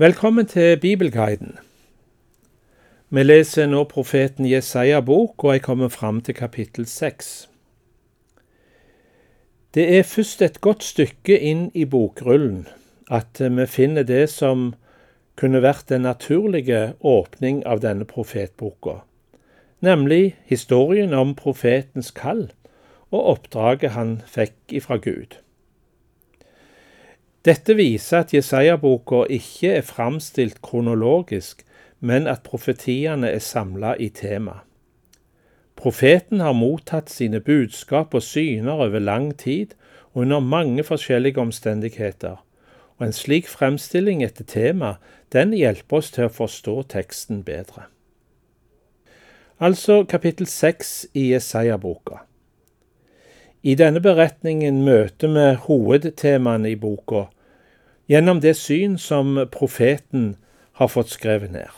Velkommen til Bibelguiden. Vi leser nå profeten Jesaja bok, og jeg kommer fram til kapittel seks. Det er først et godt stykke inn i bokrullen at vi finner det som kunne vært den naturlige åpning av denne profetboka, nemlig historien om profetens kall og oppdraget han fikk ifra Gud. Dette viser at Jesaja-boka ikke er framstilt kronologisk, men at profetiene er samla i tema. Profeten har mottatt sine budskap og syner over lang tid og under mange forskjellige omstendigheter, og en slik fremstilling etter tema, den hjelper oss til å forstå teksten bedre. Altså kapittel seks i Jesaja-boka. I denne beretningen møter vi hovedtemaene i boka gjennom det syn som profeten har fått skrevet ned.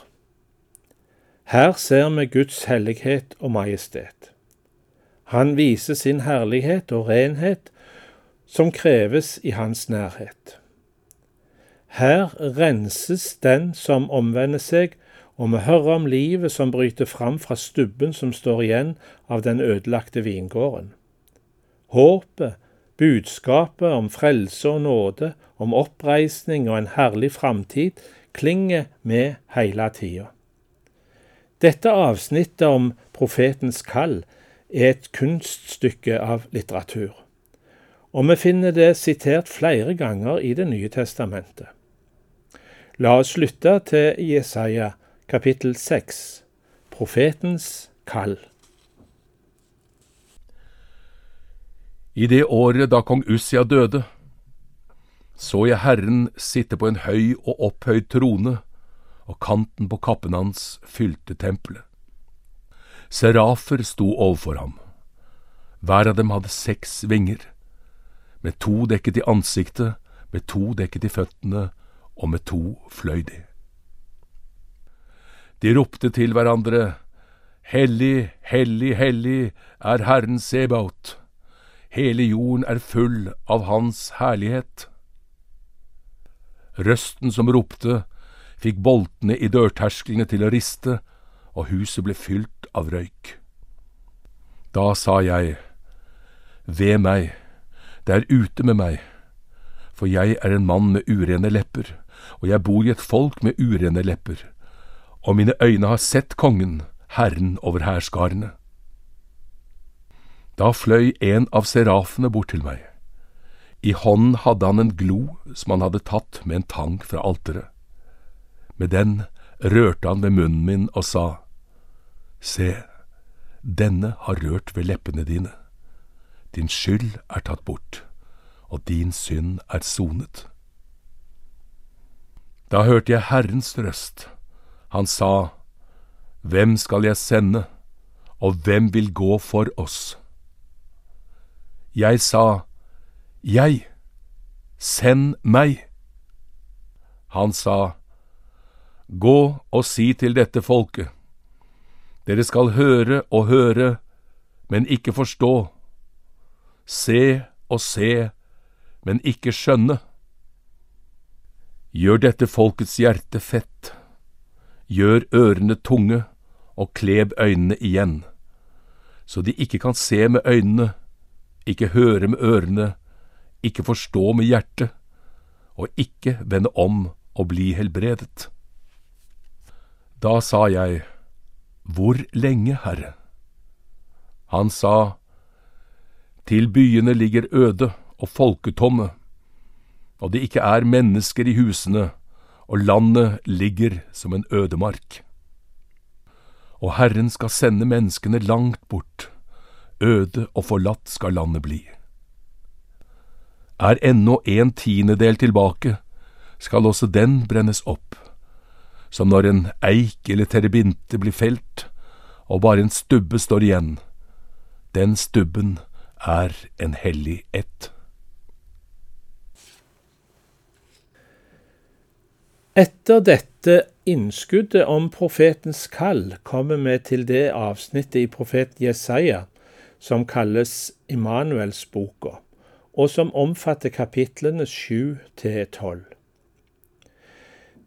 Her ser vi Guds hellighet og majestet. Han viser sin herlighet og renhet som kreves i hans nærhet. Her renses den som omvender seg, og vi hører om livet som bryter fram fra stubben som står igjen av den ødelagte vingården. Håpet, budskapet om frelse og nåde, om oppreisning og en herlig framtid klinger med hele tida. Dette avsnittet om profetens kall er et kunststykke av litteratur, og vi finner det sitert flere ganger i Det nye testamentet. La oss lytte til Jesaja kapittel 6, profetens kall. I det året da kong Ussia døde, så jeg Herren sitte på en høy og opphøyd trone, og kanten på kappen hans fylte tempelet. Serafer sto overfor ham. Hver av dem hadde seks vinger, med to dekket i ansiktet, med to dekket i føttene, og med to fløy de. De ropte til hverandre, Hellig, hellig, hellig er Herren Sebaot. Hele jorden er full av Hans herlighet. Røsten som ropte, fikk boltene i dørtersklene til å riste, og huset ble fylt av røyk. Da sa jeg, Ved meg, det er ute med meg, for jeg er en mann med urene lepper, og jeg bor i et folk med urene lepper, og mine øyne har sett Kongen, Herren over hærskarene. Da fløy en av serafene bort til meg. I hånden hadde han en glo som han hadde tatt med en tang fra alteret. Med den rørte han ved munnen min og sa, Se, denne har rørt ved leppene dine. Din skyld er tatt bort, og din synd er sonet. Da hørte jeg Herrens røst. Han sa, Hvem skal jeg sende, og hvem vil gå for oss? Jeg sa, Jeg, send meg. Han sa, Gå og si til dette folket, dere skal høre og høre, men ikke forstå, se og se, men ikke skjønne. Gjør dette folkets hjerte fett, gjør ørene tunge og kleb øynene igjen, så de ikke kan se med øynene ikke høre med ørene, ikke forstå med hjertet, og ikke vende om og bli helbredet. Da sa jeg, Hvor lenge, Herre? Han sa, Til byene ligger øde og folketomme, og det ikke er mennesker i husene, og landet ligger som en ødemark. Og Herren skal sende menneskene langt bort øde og forlatt skal landet bli. Er ennå en tiendedel tilbake, skal også den brennes opp, som når en eik eller terebinte blir felt, og bare en stubbe står igjen. Den stubben er en hellig ett. Etter dette innskuddet om profetens kall kommer vi til det avsnittet i profeten Jesaja som kalles Immanuelsboka, og som omfatter kapitlene sju til tolv.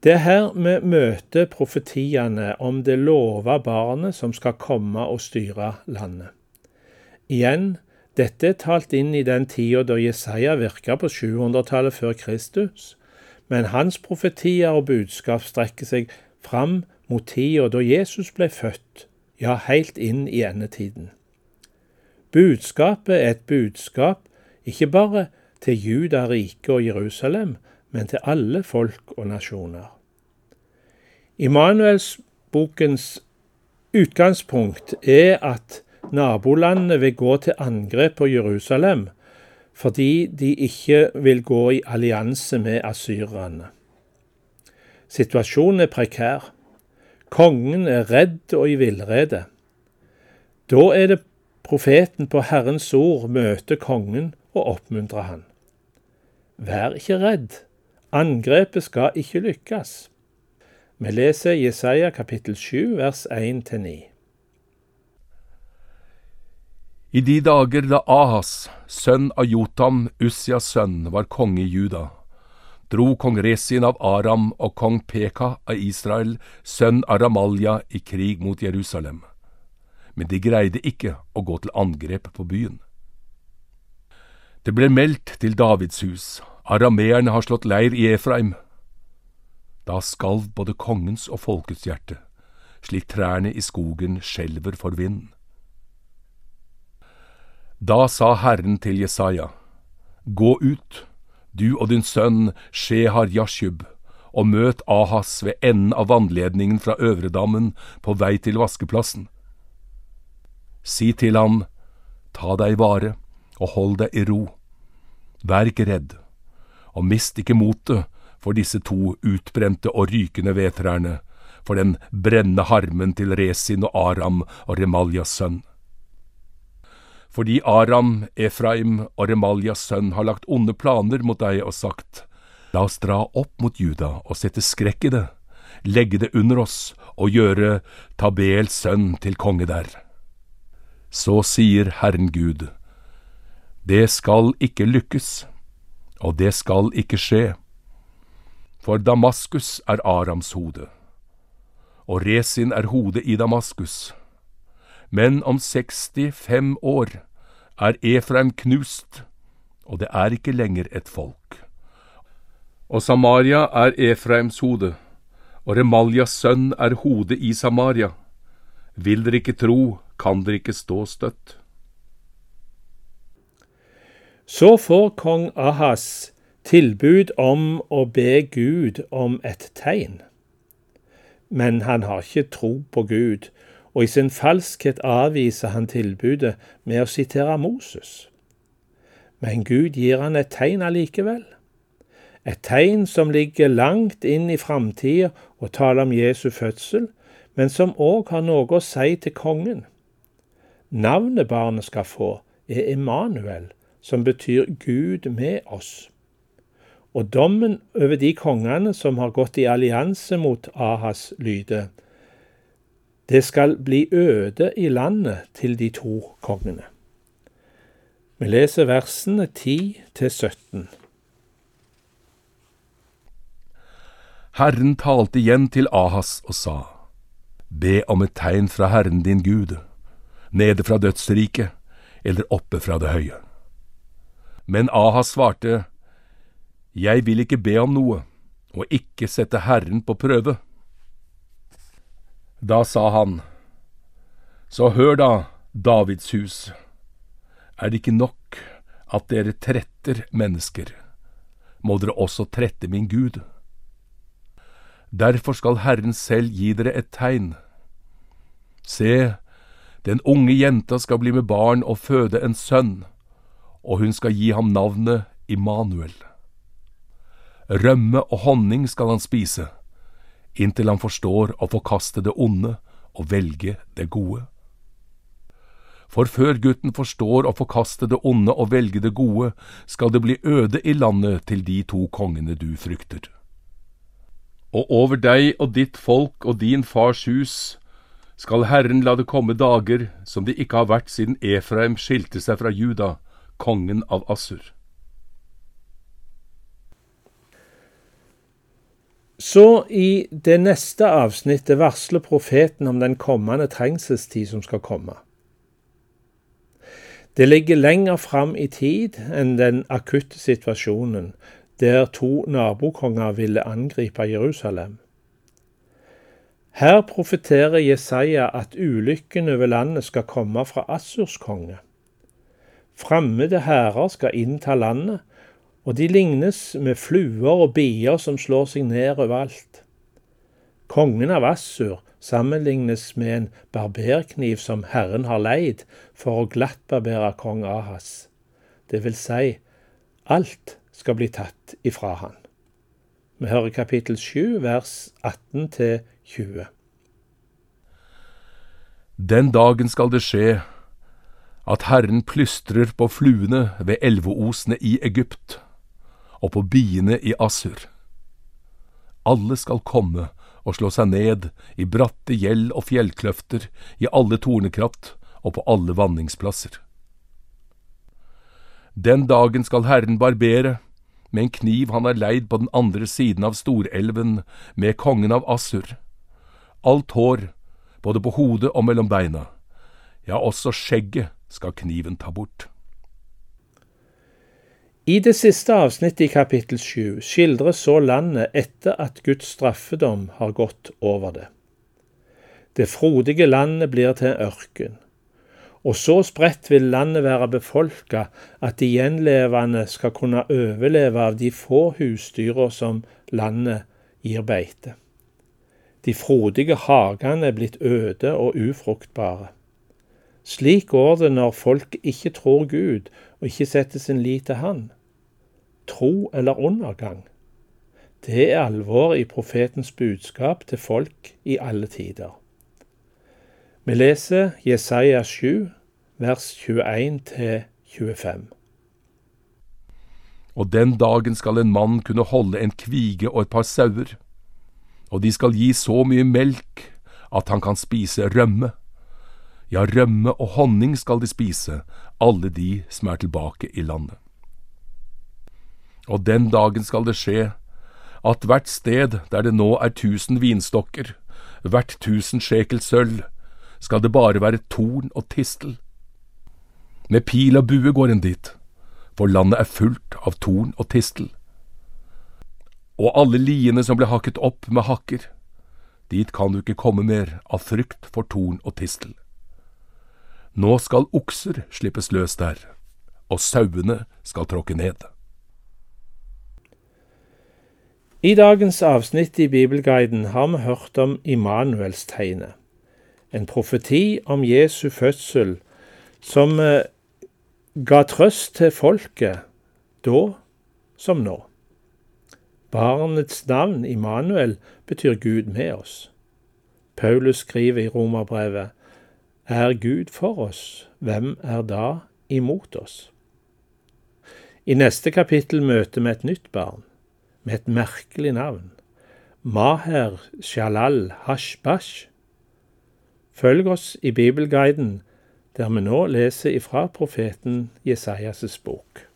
Det er her vi møter profetiene om det lova barnet som skal komme og styre landet. Igjen, dette er talt inn i den tida da Jesaja virka på 700-tallet før Kristus, men hans profetier og budskap strekker seg fram mot tida da Jesus ble født, ja, helt inn i endetiden. Budskapet er et budskap ikke bare til Juda, riket og Jerusalem, men til alle folk og nasjoner. Immanuelsbokens utgangspunkt er at nabolandene vil gå til angrep på Jerusalem fordi de ikke vil gå i allianse med asyrerne. Situasjonen er prekær. Kongen er redd og i villrede. Da er det profeten på Herrens ord møter kongen og oppmuntrer han. Vær ikke redd, angrepet skal ikke lykkes. Vi leser Jesaja kapittel 7 vers 1-9. I de dager da Ahas, sønn av Jotam, Ussias sønn, var konge i Juda, dro kong Resin av Aram og kong Peka av Israel, sønn av Ramalja, i krig mot Jerusalem. Men de greide ikke å gå til angrep på byen. Det ble meldt til Davids hus, arameerne har slått leir i Efraim. Da skalv både kongens og folkets hjerte, slik trærne i skogen skjelver for vinden. Da sa Herren til Jesaja, Gå ut, du og din sønn Shehar Yashub, og møt Ahas ved enden av vannledningen fra Øvredammen på vei til vaskeplassen. Si til ham, ta deg vare og hold deg i ro. Vær ikke redd, og mist ikke motet for disse to utbrente og rykende vedtrærne, for den brennende harmen til Resin og Aram og Remaljas sønn. Fordi Aram, Efraim og Remaljas sønn har lagt onde planer mot deg og sagt, La oss dra opp mot Juda og sette skrekk i det, legge det under oss og gjøre Tabels sønn til konge der. Så sier Herren Gud, det skal ikke lykkes, og det skal ikke skje. For Damaskus er Arams hode, og Resin er hodet i Damaskus. Men om 65 år er Efraim knust, og det er ikke lenger et folk. Og Samaria er Efraims hode, og Remaljas sønn er hodet i Samaria. Vil dere ikke tro, kan dere ikke stå støtt. Så får kong Ahas tilbud om å be Gud om et tegn. Men han har ikke tro på Gud, og i sin falskhet avviser han tilbudet med å sitere Moses. Men Gud gir han et tegn allikevel. Et tegn som ligger langt inn i framtida og taler om Jesu fødsel, men som òg har noe å si til kongen. Navnet barnet skal få, er Emanuel, som betyr Gud med oss. Og dommen over de kongene som har gått i allianse mot Ahas, lyder det skal bli øde i landet til de to kongene. Vi leser versene 10 til 17. Herren talte igjen til Ahas og sa, Be om et tegn fra Herren din Gud, nede fra dødsriket eller oppe fra det høye. Men Ahas svarte, Jeg vil ikke be om noe, og ikke sette Herren på prøve. Da sa han, Så hør da, Davids hus, er det ikke nok at dere tretter mennesker, må dere også trette min Gud. Derfor skal Herren selv gi dere et tegn. Se, den unge jenta skal bli med barn og føde en sønn, og hun skal gi ham navnet Immanuel. Rømme og honning skal han spise, inntil han forstår å forkaste det onde og velge det gode. For før gutten forstår å forkaste det onde og velge det gode, skal det bli øde i landet til de to kongene du frykter. Og over deg og ditt folk og din fars hus skal Herren la det komme dager som det ikke har vært siden Efraim skilte seg fra Juda, kongen av Assur. Så i det neste avsnittet varsler profeten om den kommende trengselstid som skal komme. Det ligger lenger fram i tid enn den akutte situasjonen der to nabokonger ville angripe Jerusalem. Her profeterer Jesaja at ulykken over landet skal komme fra Assurs konge. Fremmede hærer skal innta landet, og de lignes med fluer og bier som slår seg ned overalt. Kongen av Assur sammenlignes med en barberkniv som Herren har leid for å glattbarbere kong Ahas. Det vil si, alt skal bli tatt ifra han. Vi hører kapittel 7, vers 18 til 20. Den dagen skal det skje at Herren plystrer på fluene ved elveosene i Egypt og på biene i Assur. Alle skal komme og slå seg ned i bratte gjeld og fjellkløfter, i alle tornekratt og på alle vanningsplasser. Den dagen skal Herren barbere, med en kniv han har leid på den andre siden av Storelven, med kongen av Assur. Alt hår både på hodet og mellom beina. Ja, også skjegget skal kniven ta bort. I det siste avsnittet i kapittel sju skildres så landet etter at Guds straffedom har gått over det. Det frodige landet blir til en ørken, og så spredt vil landet være befolka at de gjenlevende skal kunne overleve av de få husdyra som landet gir beite. De frodige hagene er blitt øde og ufruktbare. Slik går det når folk ikke tror Gud og ikke setter sin lit til Han. Tro eller undergang. Det er alvoret i profetens budskap til folk i alle tider. Vi leser Jesaja 7, vers 21-25. Og den dagen skal en mann kunne holde en kvige og et par sauer og de skal gi så mye melk at han kan spise rømme. Ja, rømme og honning skal de spise, alle de som er tilbake i landet. Og den dagen skal det skje at hvert sted der det nå er tusen vinstokker, hvert tusen sjekel sølv, skal det bare være torn og tistel. Med pil og bue går en dit, for landet er fullt av torn og tistel og alle liene som ble hakket opp med hakker. Dit kan du ikke komme mer av frykt for torn og tistel. Nå skal okser slippes løs der, og sauene skal tråkke ned. I dagens avsnitt i Bibelguiden har vi hørt om Immanuelstegnet, en profeti om Jesu fødsel som eh, ga trøst til folket da som nå. Barnets navn, Immanuel, betyr Gud med oss. Paulus skriver i Romerbrevet, Er Gud for oss, hvem er da imot oss? I neste kapittel møter vi et nytt barn, med et merkelig navn. Maher Shalal Hashbash. Følg oss i Bibelguiden, der vi nå leser ifra profeten Jesajas bok.